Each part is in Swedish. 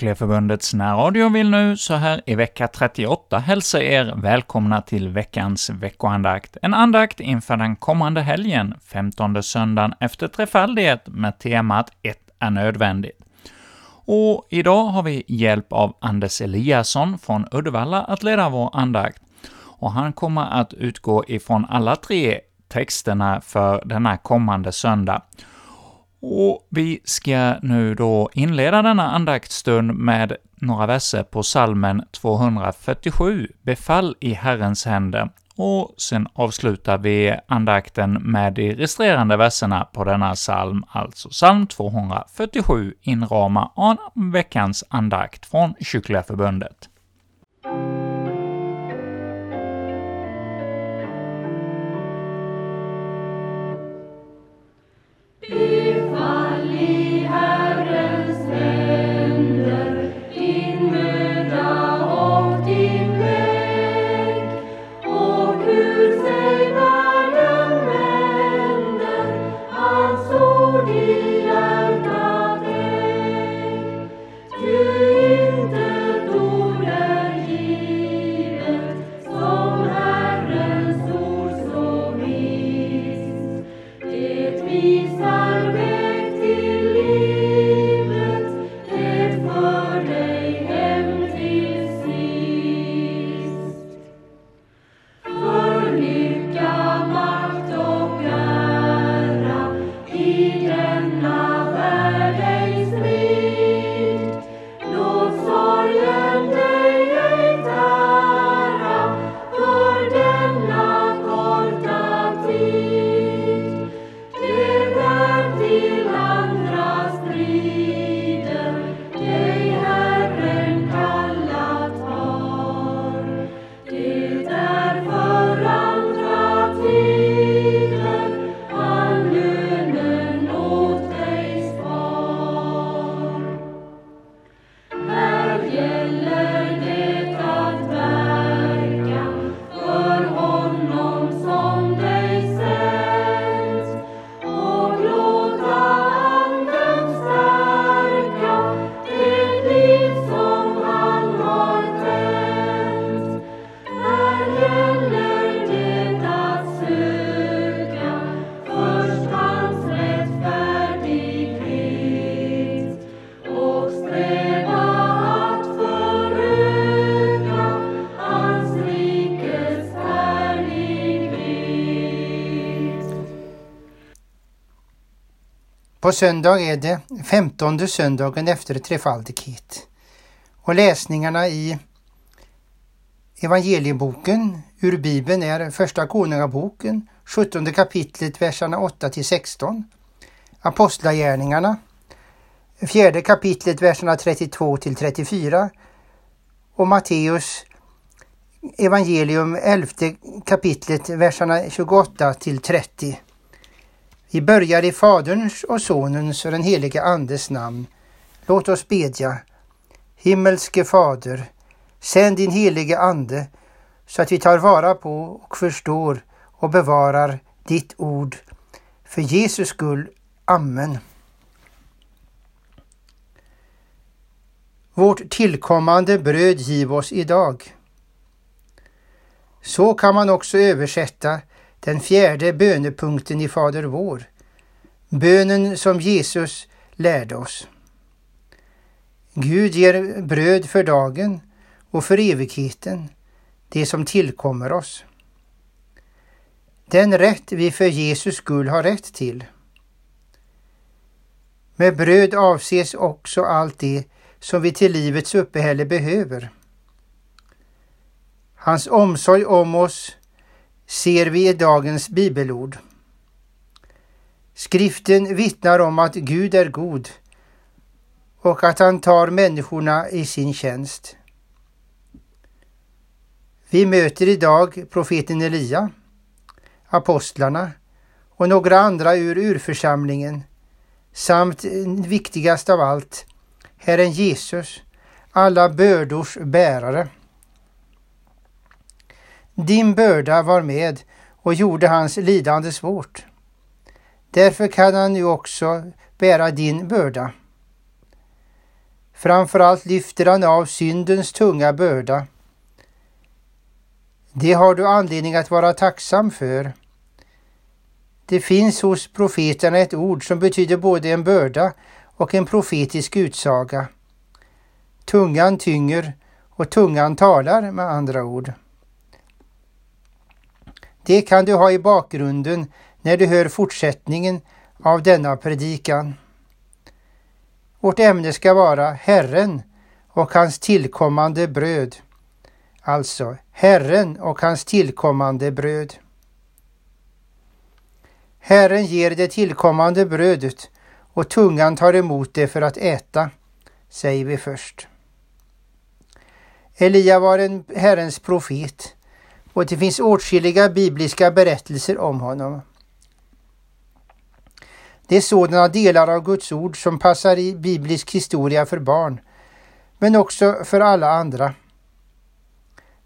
Kyrkliga närradio vill nu så här i vecka 38 hälsa er välkomna till veckans veckoandakt, en andakt inför den kommande helgen, 15 söndagen efter trefaldighet, med temat ”Ett är nödvändigt”. Och idag har vi hjälp av Anders Eliasson från Uddevalla att leda vår andakt, och han kommer att utgå ifrån alla tre texterna för denna kommande söndag. Och vi ska nu då inleda denna andaktsstund med några verser på salmen 247, Befall i Herrens händer, och sen avslutar vi andakten med de resterande verserna på denna psalm, alltså psalm 247, inrama av veckans andakt från Kyrkliga Förbundet. På söndag är det femtonde söndagen efter trefaldighet och läsningarna i evangelieboken ur Bibeln är Första Konungaboken, 17 kapitlet, verserna 8 till 16, Apostlagärningarna, fjärde kapitlet, verserna 32 till 34 och Matteus evangelium, elfte kapitlet, verserna 28 till 30. Vi börjar i Faderns och Sonens och den helige Andes namn. Låt oss bedja. Himmelske Fader, sänd din helige Ande så att vi tar vara på och förstår och bevarar ditt ord. För Jesus skull. Amen. Vårt tillkommande bröd giv oss idag. Så kan man också översätta den fjärde bönepunkten i Fader vår. Bönen som Jesus lärde oss. Gud ger bröd för dagen och för evigheten, det som tillkommer oss. Den rätt vi för Jesus skull har rätt till. Med bröd avses också allt det som vi till livets uppehälle behöver. Hans omsorg om oss ser vi i dagens bibelord. Skriften vittnar om att Gud är god och att han tar människorna i sin tjänst. Vi möter idag profeten Elia, apostlarna och några andra ur urförsamlingen samt eh, viktigast av allt, Herren Jesus, alla bördors bärare. Din börda var med och gjorde hans lidande svårt. Därför kan han nu också bära din börda. Framförallt lyfter han av syndens tunga börda. Det har du anledning att vara tacksam för. Det finns hos profeterna ett ord som betyder både en börda och en profetisk utsaga. Tungan tynger och tungan talar med andra ord. Det kan du ha i bakgrunden när du hör fortsättningen av denna predikan. Vårt ämne ska vara Herren och hans tillkommande bröd. Alltså Herren och hans tillkommande bröd. Herren ger det tillkommande brödet och tungan tar emot det för att äta, säger vi först. Elia var en Herrens profet och det finns åtskilliga bibliska berättelser om honom. Det är sådana delar av Guds ord som passar i biblisk historia för barn, men också för alla andra.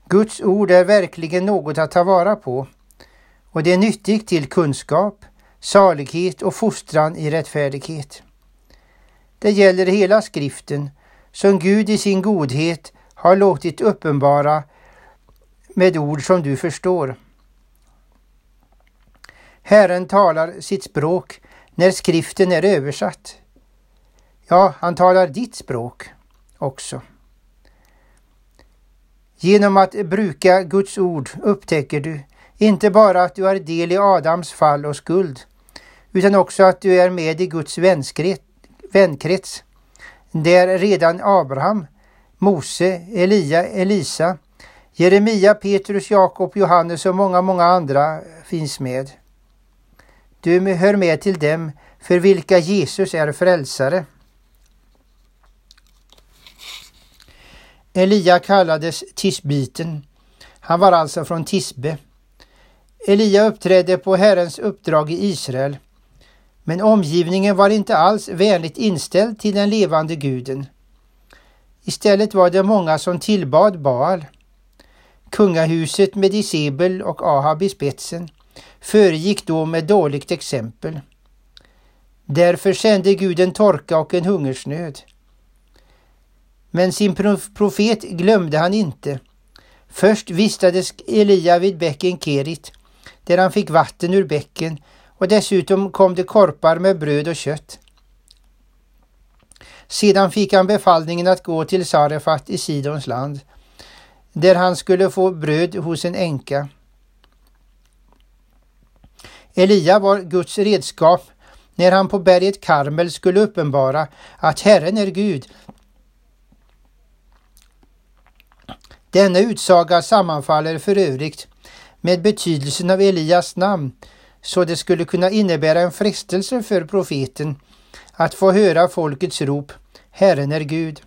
Guds ord är verkligen något att ta vara på och det är nyttigt till kunskap, salighet och fostran i rättfärdighet. Det gäller hela skriften som Gud i sin godhet har låtit uppenbara med ord som du förstår. Herren talar sitt språk när skriften är översatt. Ja, han talar ditt språk också. Genom att bruka Guds ord upptäcker du inte bara att du har del i Adams fall och skuld, utan också att du är med i Guds vänkrets, där redan Abraham, Mose, Elia, Elisa, Jeremia, Petrus, Jakob, Johannes och många, många andra finns med. Du hör med till dem för vilka Jesus är frälsare. Elia kallades Tisbiten. Han var alltså från Tisbe. Elia uppträdde på Herrens uppdrag i Israel. Men omgivningen var inte alls vänligt inställd till den levande guden. Istället var det många som tillbad Baal. Kungahuset med Isebel och Ahab i spetsen föregick då med dåligt exempel. Därför sände Gud en torka och en hungersnöd. Men sin profet glömde han inte. Först vistades Elia vid bäcken Kerit, där han fick vatten ur bäcken och dessutom kom det korpar med bröd och kött. Sedan fick han befallningen att gå till Sarefat i Sidons land, där han skulle få bröd hos en änka. Elia var Guds redskap när han på berget Karmel skulle uppenbara att Herren är Gud. Denna utsaga sammanfaller för övrigt med betydelsen av Elias namn så det skulle kunna innebära en frestelse för profeten att få höra folkets rop Herren är Gud.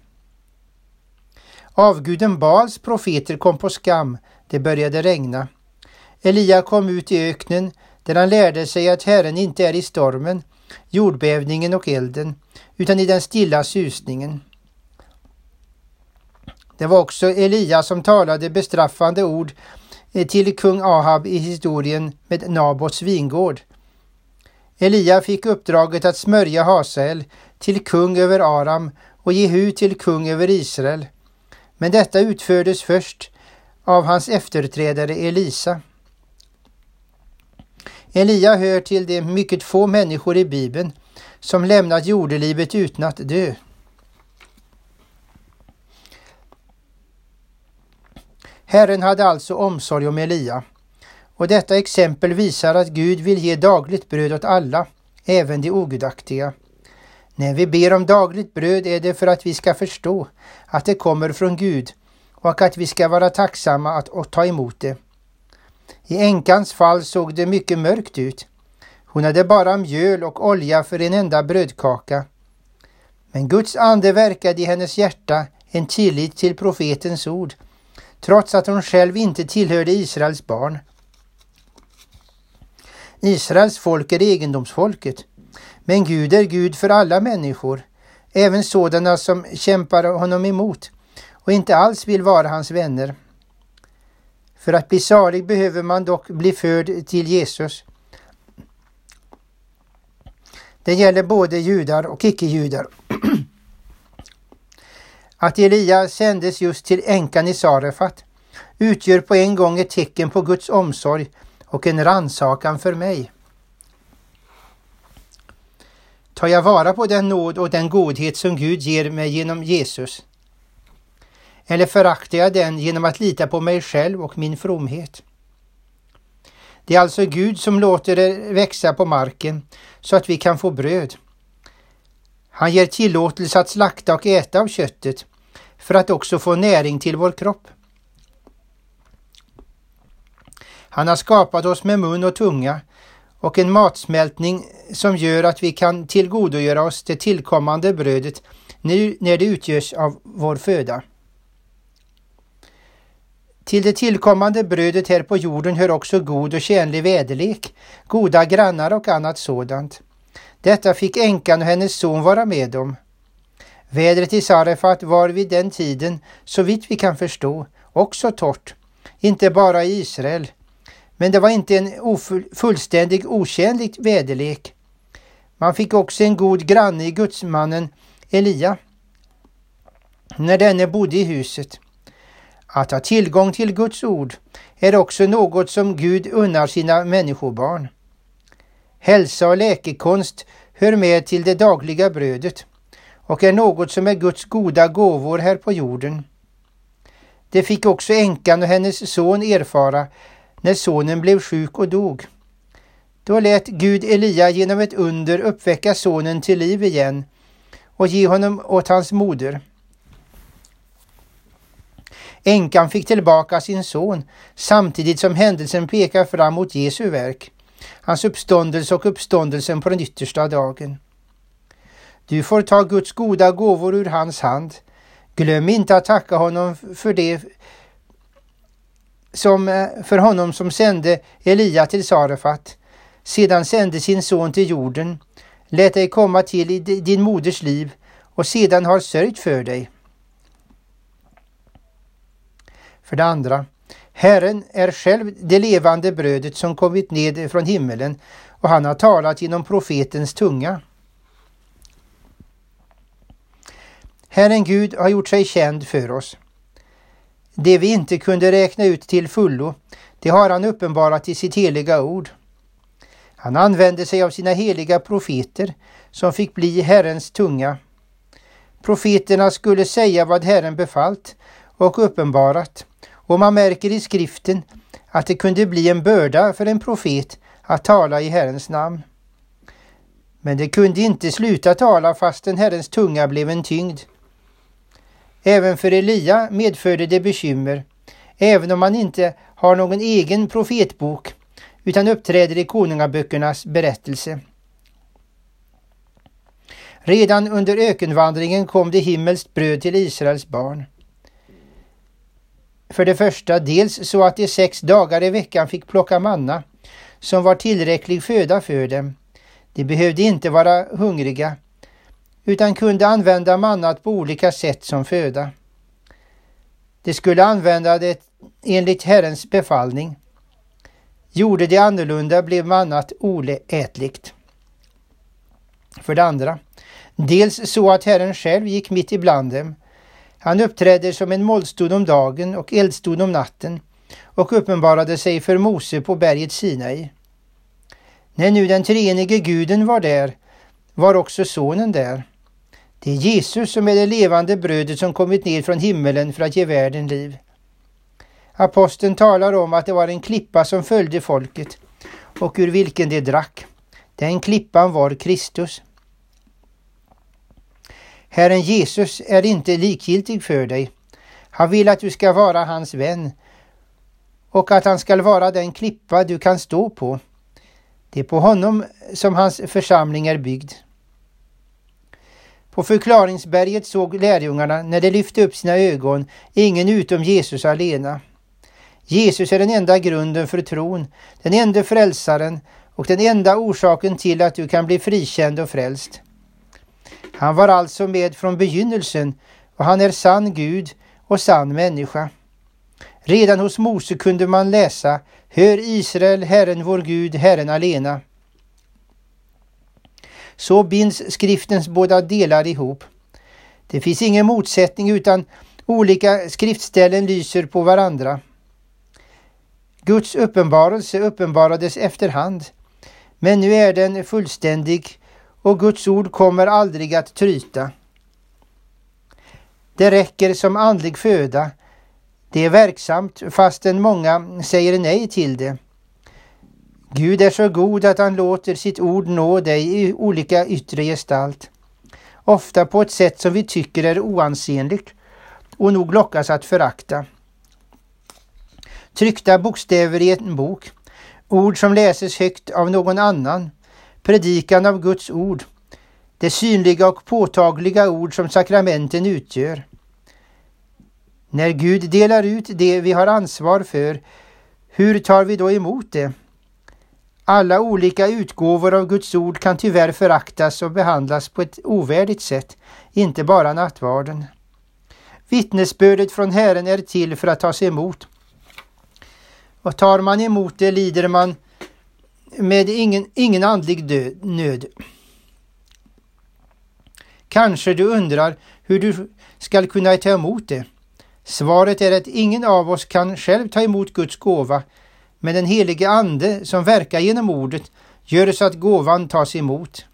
Avguden Bals profeter kom på skam, det började regna. Elia kom ut i öknen där han lärde sig att Herren inte är i stormen, jordbävningen och elden, utan i den stilla susningen. Det var också Elia som talade bestraffande ord eh, till kung Ahab i historien med Nabots vingård. Elia fick uppdraget att smörja Hasael till kung över Aram och Jehu till kung över Israel. Men detta utfördes först av hans efterträdare Elisa. Elia hör till de mycket få människor i Bibeln som lämnat jordelivet utan att dö. Herren hade alltså omsorg om Elia och detta exempel visar att Gud vill ge dagligt bröd åt alla, även de ogudaktiga. När vi ber om dagligt bröd är det för att vi ska förstå att det kommer från Gud och att vi ska vara tacksamma att ta emot det. I änkans fall såg det mycket mörkt ut. Hon hade bara mjöl och olja för en enda brödkaka. Men Guds ande verkade i hennes hjärta en tillit till profetens ord, trots att hon själv inte tillhörde Israels barn. Israels folk är egendomsfolket, men Gud är Gud för alla människor, även sådana som kämpar honom emot och inte alls vill vara hans vänner. För att bli salig behöver man dock bli förd till Jesus. Det gäller både judar och icke-judar. Att Elia sändes just till änkan i Sarefat utgör på en gång ett tecken på Guds omsorg och en ransakan för mig. Tar jag vara på den nåd och den godhet som Gud ger mig genom Jesus? Eller föraktar jag den genom att lita på mig själv och min fromhet? Det är alltså Gud som låter det växa på marken så att vi kan få bröd. Han ger tillåtelse att slakta och äta av köttet för att också få näring till vår kropp. Han har skapat oss med mun och tunga och en matsmältning som gör att vi kan tillgodogöra oss det tillkommande brödet nu när det utgörs av vår föda. Till det tillkommande brödet här på jorden hör också god och tjänlig väderlek, goda grannar och annat sådant. Detta fick änkan och hennes son vara med om. Vädret i Sarefat var vid den tiden, så vitt vi kan förstå, också torrt, inte bara i Israel. Men det var inte en fullständig otjänlig väderlek. Man fick också en god granne i gudsmannen Elia när denne bodde i huset. Att ha tillgång till Guds ord är också något som Gud unnar sina människobarn. Hälsa och läkekonst hör med till det dagliga brödet och är något som är Guds goda gåvor här på jorden. Det fick också änkan och hennes son erfara när sonen blev sjuk och dog. Då lät Gud Elia genom ett under uppväcka sonen till liv igen och ge honom åt hans moder. Änkan fick tillbaka sin son samtidigt som händelsen pekar fram mot Jesu verk, hans uppståndelse och uppståndelsen på den yttersta dagen. Du får ta Guds goda gåvor ur hans hand. Glöm inte att tacka honom för det som, eh, för honom som sände Elia till Sarefat, sedan sände sin son till jorden, lät dig komma till i din moders liv och sedan har sörjt för dig. För det andra, Herren är själv det levande brödet som kommit ned från himmelen och han har talat genom profetens tunga. Herren Gud har gjort sig känd för oss. Det vi inte kunde räkna ut till fullo, det har han uppenbarat i sitt heliga ord. Han använde sig av sina heliga profeter som fick bli Herrens tunga. Profeterna skulle säga vad Herren befallt och uppenbarat och man märker i skriften att det kunde bli en börda för en profet att tala i Herrens namn. Men det kunde inte sluta tala fastän Herrens tunga blev en tyngd. Även för Elia medförde det bekymmer, även om han inte har någon egen profetbok utan uppträder i konungaböckernas berättelse. Redan under ökenvandringen kom det himmelskt bröd till Israels barn. För det första dels så att de sex dagar i veckan fick plocka manna som var tillräcklig föda för dem. De behövde inte vara hungriga utan kunde använda mannat på olika sätt som föda. De skulle använda det enligt Herrens befallning. Gjorde de annorlunda blev mannat oätligt. För det andra, dels så att Herren själv gick mitt ibland dem. Han uppträdde som en mollstod om dagen och eldstod om natten och uppenbarade sig för Mose på berget Sinai. När nu den treenige guden var där var också sonen där. Det är Jesus som är det levande brödet som kommit ner från himmelen för att ge världen liv. Aposteln talar om att det var en klippa som följde folket och ur vilken de drack. Den klippan var Kristus. Herren Jesus är inte likgiltig för dig. Han vill att du ska vara hans vän och att han ska vara den klippa du kan stå på. Det är på honom som hans församling är byggd. På förklaringsberget såg lärjungarna när de lyfte upp sina ögon ingen utom Jesus alena. Jesus är den enda grunden för tron, den enda frälsaren och den enda orsaken till att du kan bli frikänd och frälst. Han var alltså med från begynnelsen och han är sann Gud och sann människa. Redan hos Mose kunde man läsa Hör Israel, Herren vår Gud, Herren alena. Så binds skriftens båda delar ihop. Det finns ingen motsättning utan olika skriftställen lyser på varandra. Guds uppenbarelse uppenbarades efterhand, men nu är den fullständig och Guds ord kommer aldrig att tryta. Det räcker som andlig föda. Det är verksamt fastän många säger nej till det. Gud är så god att han låter sitt ord nå dig i olika yttre gestalt. Ofta på ett sätt som vi tycker är oansenligt och nog lockas att förakta. Tryckta bokstäver i en bok, ord som läses högt av någon annan, predikan av Guds ord, det synliga och påtagliga ord som sakramenten utgör. När Gud delar ut det vi har ansvar för, hur tar vi då emot det? Alla olika utgåvor av Guds ord kan tyvärr föraktas och behandlas på ett ovärdigt sätt, inte bara nattvarden. Vittnesbördet från Herren är till för att tas emot. Och tar man emot det lider man med ingen, ingen andlig död, nöd. Kanske du undrar hur du skall kunna ta emot det. Svaret är att ingen av oss kan själv ta emot Guds gåva, men den helige Ande som verkar genom ordet gör så att gåvan tas emot.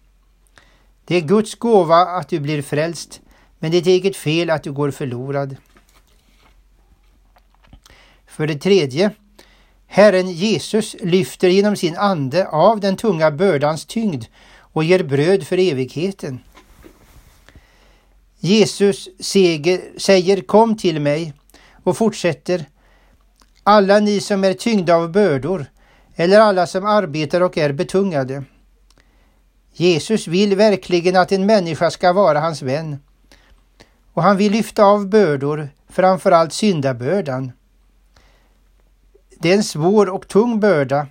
Det är Guds gåva att du blir frälst, men det är ett eget fel att du går förlorad. För det tredje, Herren Jesus lyfter genom sin ande av den tunga bördans tyngd och ger bröd för evigheten. Jesus seger, säger kom till mig och fortsätter alla ni som är tyngda av bördor eller alla som arbetar och är betungade. Jesus vill verkligen att en människa ska vara hans vän och han vill lyfta av bördor, framförallt syndabördan. Det är en svår och tung börda,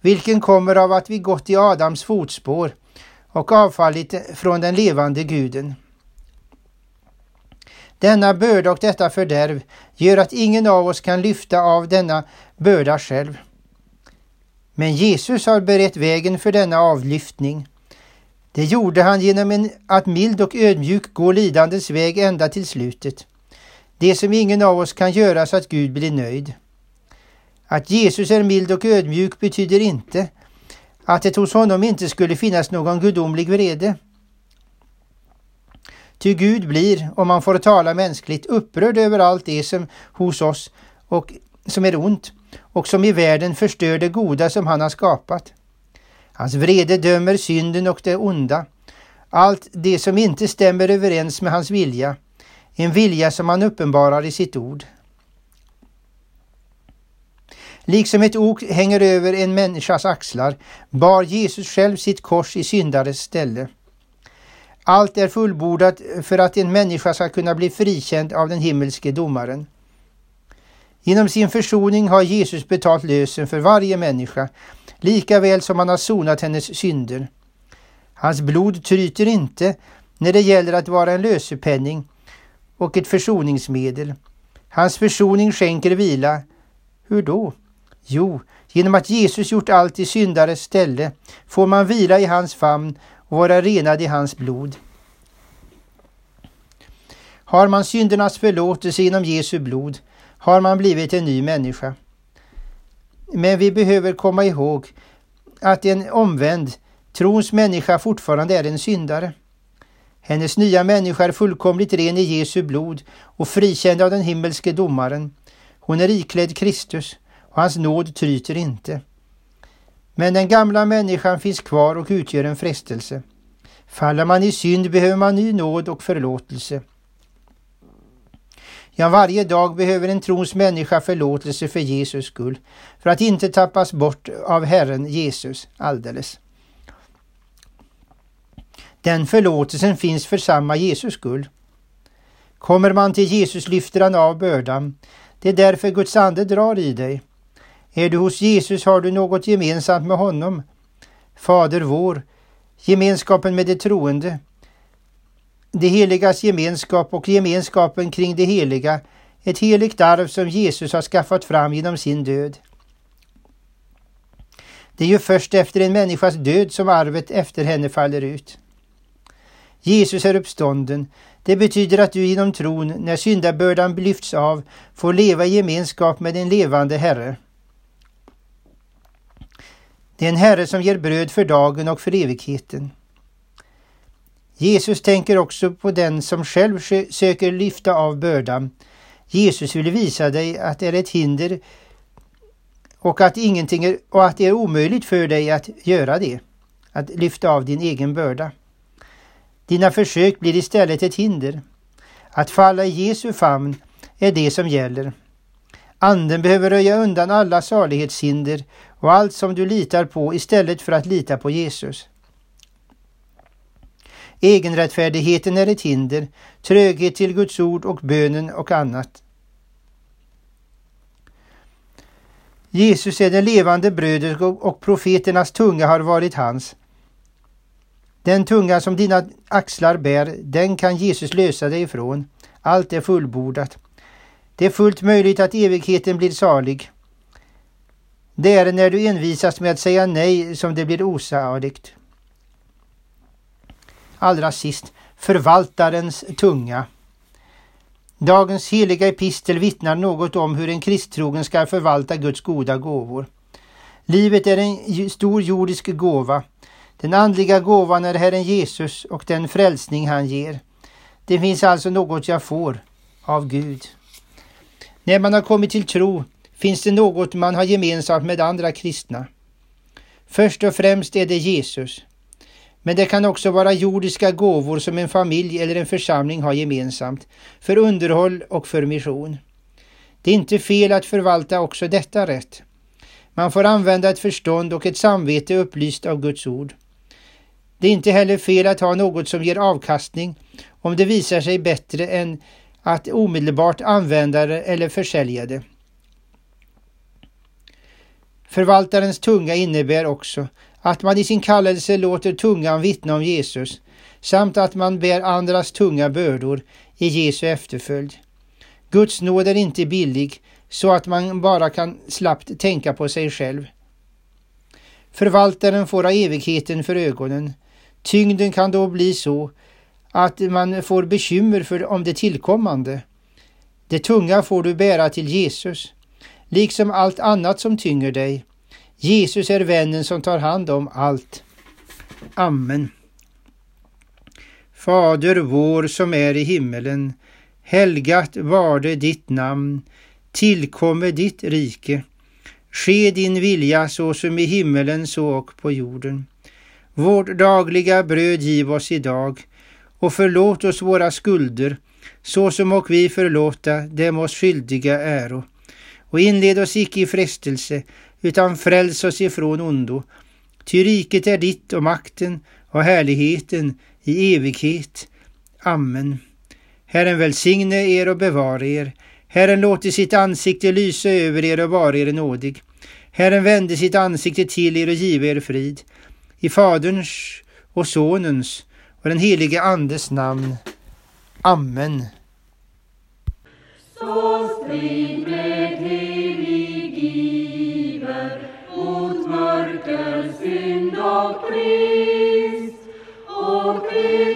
vilken kommer av att vi gått i Adams fotspår och avfallit från den levande guden. Denna börda och detta fördärv gör att ingen av oss kan lyfta av denna börda själv. Men Jesus har berett vägen för denna avlyftning. Det gjorde han genom en, att mild och ödmjuk gå lidandets väg ända till slutet. Det som ingen av oss kan göra så att Gud blir nöjd. Att Jesus är mild och ödmjuk betyder inte att det hos honom inte skulle finnas någon gudomlig vrede. Ty Gud blir, om man får tala mänskligt, upprörd över allt det som hos oss och som är ont och som i världen förstör det goda som han har skapat. Hans vrede dömer synden och det onda, allt det som inte stämmer överens med hans vilja, en vilja som han uppenbarar i sitt ord. Liksom ett ok hänger över en människas axlar bar Jesus själv sitt kors i syndares ställe. Allt är fullbordat för att en människa ska kunna bli frikänd av den himmelske domaren. Genom sin försoning har Jesus betalt lösen för varje människa, lika väl som han har sonat hennes synder. Hans blod tryter inte när det gäller att vara en lösepenning och ett försoningsmedel. Hans försoning skänker vila. Hur då? Jo, genom att Jesus gjort allt i syndares ställe får man vila i hans famn och vara renad i hans blod. Har man syndernas förlåtelse genom Jesu blod har man blivit en ny människa. Men vi behöver komma ihåg att en omvänd, trons människa fortfarande är en syndare. Hennes nya människa är fullkomligt ren i Jesu blod och frikänd av den himmelske domaren. Hon är iklädd Kristus och hans nåd tryter inte. Men den gamla människan finns kvar och utgör en frestelse. Faller man i synd behöver man ny nåd och förlåtelse. Ja, varje dag behöver en trons människa förlåtelse för Jesus skull, för att inte tappas bort av Herren Jesus alldeles. Den förlåtelsen finns för samma Jesus skull. Kommer man till Jesus lyfter han av bördan. Det är därför Guds ande drar i dig. Är du hos Jesus har du något gemensamt med honom. Fader vår, gemenskapen med de troende, det heligas gemenskap och gemenskapen kring det heliga, ett heligt arv som Jesus har skaffat fram genom sin död. Det är ju först efter en människas död som arvet efter henne faller ut. Jesus är uppstånden. Det betyder att du genom tron, när syndabördan lyfts av, får leva i gemenskap med din levande Herre. Det är en Herre som ger bröd för dagen och för evigheten. Jesus tänker också på den som själv söker lyfta av bördan. Jesus vill visa dig att det är ett hinder och att, ingenting är, och att det är omöjligt för dig att göra det, att lyfta av din egen börda. Dina försök blir istället ett hinder. Att falla i Jesu famn är det som gäller. Anden behöver röja undan alla salighetshinder och allt som du litar på istället för att lita på Jesus. Egenrättfärdigheten är ett hinder, tröghet till Guds ord och bönen och annat. Jesus är det levande brödet och profeternas tunga har varit hans. Den tunga som dina axlar bär, den kan Jesus lösa dig ifrån. Allt är fullbordat. Det är fullt möjligt att evigheten blir salig. Det är när du envisas med att säga nej som det blir osaligt. Allra sist, förvaltarens tunga. Dagens heliga epistel vittnar något om hur en kristtrogen ska förvalta Guds goda gåvor. Livet är en stor jordisk gåva. Den andliga gåvan är Herren Jesus och den frälsning han ger. Det finns alltså något jag får av Gud. När man har kommit till tro finns det något man har gemensamt med andra kristna. Först och främst är det Jesus. Men det kan också vara jordiska gåvor som en familj eller en församling har gemensamt, för underhåll och för mission. Det är inte fel att förvalta också detta rätt. Man får använda ett förstånd och ett samvete upplyst av Guds ord. Det är inte heller fel att ha något som ger avkastning om det visar sig bättre än att omedelbart använda det eller försälja det. Förvaltarens tunga innebär också att man i sin kallelse låter tungan vittna om Jesus samt att man bär andras tunga bördor i Jesu efterföljd. Guds nåd är inte billig så att man bara kan slappt tänka på sig själv. Förvaltaren får ha evigheten för ögonen. Tyngden kan då bli så att man får bekymmer för om det tillkommande. Det tunga får du bära till Jesus, liksom allt annat som tynger dig. Jesus är vännen som tar hand om allt. Amen. Fader vår som är i himmelen. Helgat varde ditt namn. Tillkomme ditt rike. Ske din vilja så som i himmelen så och på jorden. Vårt dagliga bröd giv oss idag och förlåt oss våra skulder så som och vi förlåta dem oss skyldiga äro. Och inled oss icke i frestelse utan fräls oss ifrån ondo. Ty riket är ditt och makten och härligheten i evighet. Amen. Herren välsigne er och bevare er. Herren låter sitt ansikte lysa över er och vare er nådig. Herren vände sitt ansikte till er och give er frid. I Faderns och Sonens och den helige Andes namn. Amen. Så strid med mörker, synd och brist och vet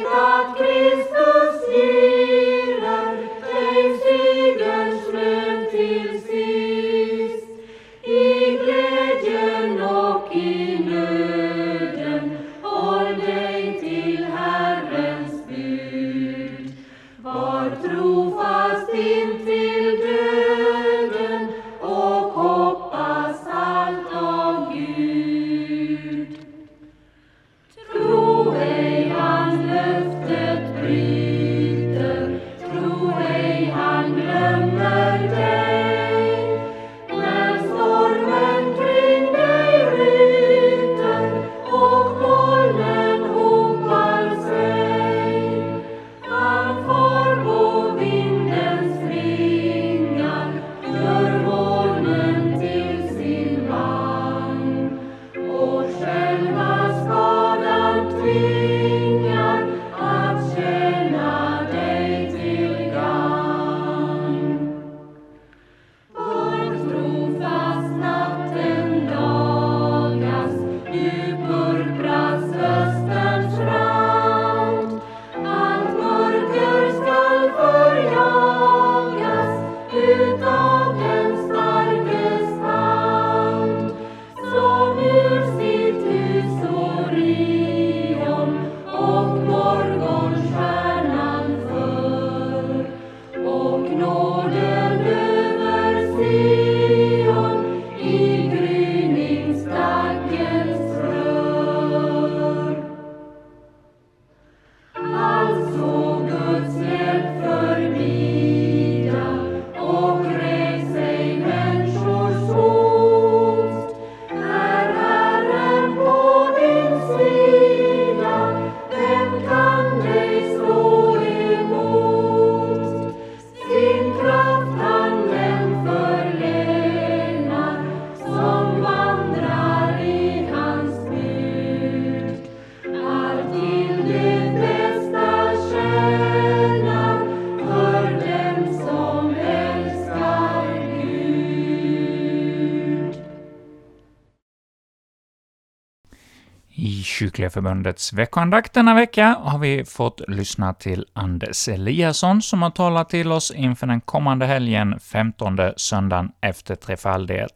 Kyrkliga Förbundets veckoandakt denna vecka har vi fått lyssna till Anders Eliasson, som har talat till oss inför den kommande helgen, 15 söndagen efter trefaldighet.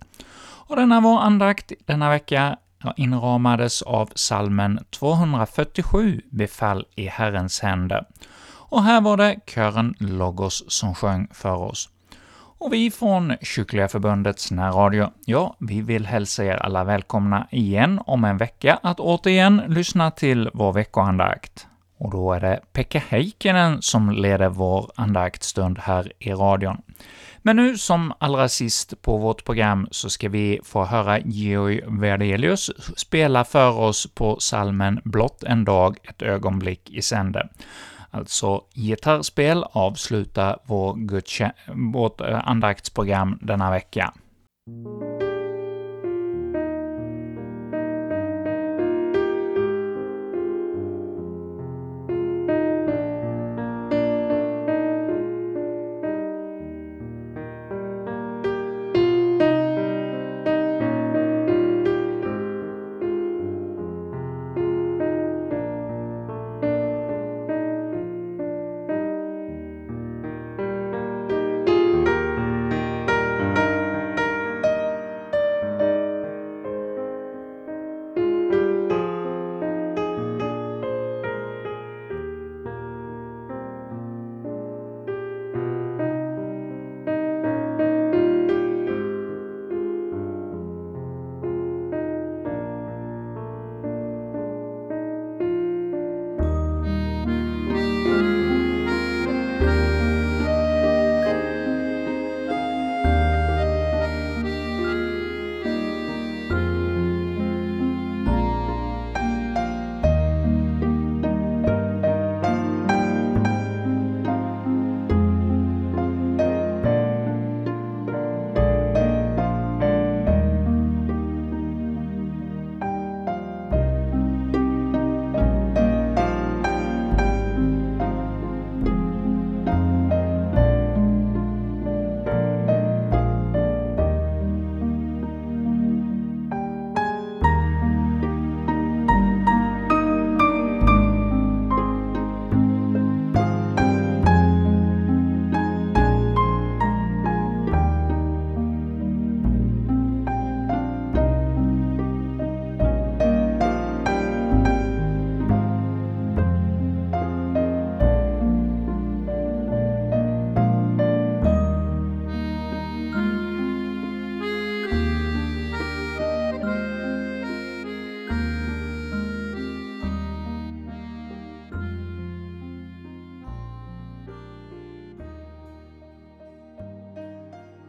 Och denna vår andakt denna vecka inramades av salmen 247, Befall i Herrens händer. Och här var det kören Logos som sjöng för oss. Och vi från Kyrkliga Förbundets närradio, ja, vi vill hälsa er alla välkomna igen om en vecka att återigen lyssna till vår veckoandakt. Och då är det Pekka Heikkinen som leder vår andaktstund här i radion. Men nu som allra sist på vårt program så ska vi få höra Georg Verdelius spela för oss på salmen ”Blott en dag, ett ögonblick i sänder” alltså gitarrspel, avsluta vår vårt eh, andaktsprogram denna vecka.